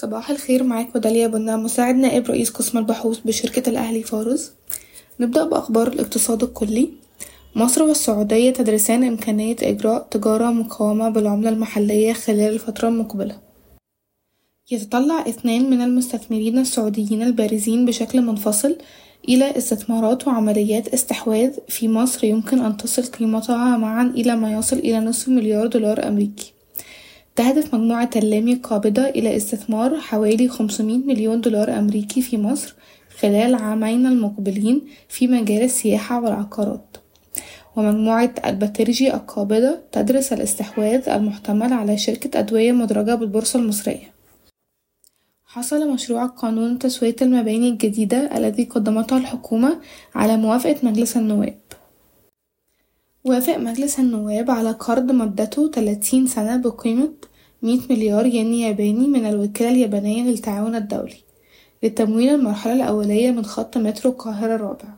صباح الخير معاكم داليا بنا مساعد نائب رئيس قسم البحوث بشركة الأهلي فارس. نبدأ بأخبار الاقتصاد الكلي. مصر والسعودية تدرسان إمكانية إجراء تجارة مقاومة بالعملة المحلية خلال الفترة المقبلة. يتطلع اثنان من المستثمرين السعوديين البارزين بشكل منفصل إلى استثمارات وعمليات استحواذ في مصر يمكن أن تصل قيمتها معا إلى ما يصل إلى نصف مليار دولار أمريكي. تهدف مجموعة اللامي القابضة إلى استثمار حوالي 500 مليون دولار أمريكي في مصر خلال العامين المقبلين في مجال السياحة والعقارات. ومجموعة البترجي القابضة تدرس الاستحواذ المحتمل على شركة أدوية مدرجة بالبورصة المصرية. حصل مشروع قانون تسوية المباني الجديدة الذي قدمته الحكومة على موافقة مجلس النواب. وافق مجلس النواب على قرض مدته 30 سنة بقيمة 100 مليار ين ياباني من الوكالة اليابانية للتعاون الدولي لتمويل المرحلة الأولية من خط مترو القاهرة الرابع.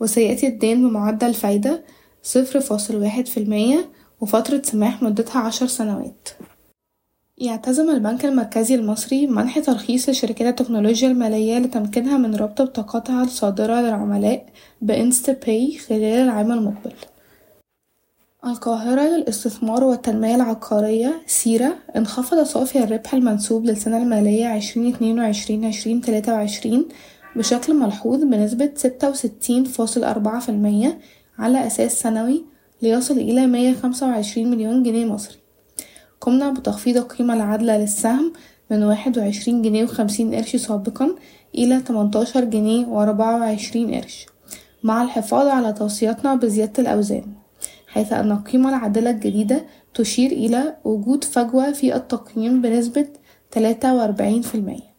وسيأتي الدين بمعدل فايدة صفر فاصل واحد في المية وفترة سماح مدتها عشر سنوات. يعتزم البنك المركزي المصري منح ترخيص لشركات التكنولوجيا المالية لتمكينها من ربط بطاقاتها الصادرة للعملاء بإنستا باي خلال العام المقبل. القاهرة للاستثمار والتنمية العقارية سيرة انخفض صافي الربح المنسوب للسنة المالية عشرين اتنين وعشرين عشرين تلاتة وعشرين بشكل ملحوظ بنسبة ستة وستين فاصل أربعة في المية على أساس سنوي ليصل إلى مية خمسة وعشرين مليون جنيه مصري. قمنا بتخفيض القيمة العادلة للسهم من واحد وعشرين جنيه وخمسين قرش سابقا إلى تمنتاشر جنيه وأربعة وعشرين قرش مع الحفاظ على توصياتنا بزيادة الأوزان. حيث أن القيمة العادلة الجديدة تشير إلى وجود فجوة في التقييم بنسبة تلاتة وأربعين في المية.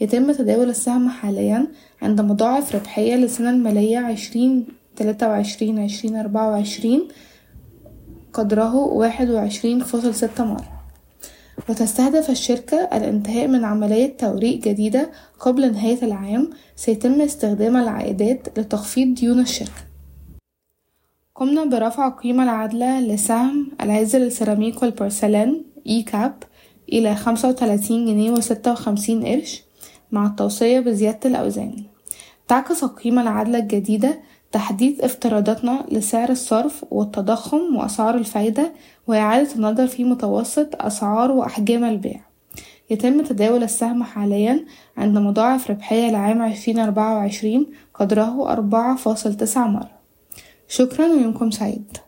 يتم تداول السهم حاليا عند مضاعف ربحية للسنة المالية عشرين تلاتة وعشرين عشرين أربعة وعشرين قدره واحد وعشرين فاصل ستة مرة. وتستهدف الشركة الانتهاء من عملية توريق جديدة قبل نهاية العام سيتم استخدام العائدات لتخفيض ديون الشركة. قمنا برفع القيمة العادلة لسهم العز للسيراميك والبورسلان اي كاب إلى خمسة وتلاتين جنيه وستة وخمسين قرش مع التوصية بزيادة الأوزان. تعكس القيمة العادلة الجديدة تحديث افتراضاتنا لسعر الصرف والتضخم وأسعار الفايدة وإعادة النظر في متوسط أسعار وأحجام البيع. يتم تداول السهم حاليا عند مضاعف ربحية لعام عشرين أربعة وعشرين قدره أربعة فاصل تسعة مرة. شكرا ويومكم سعيد.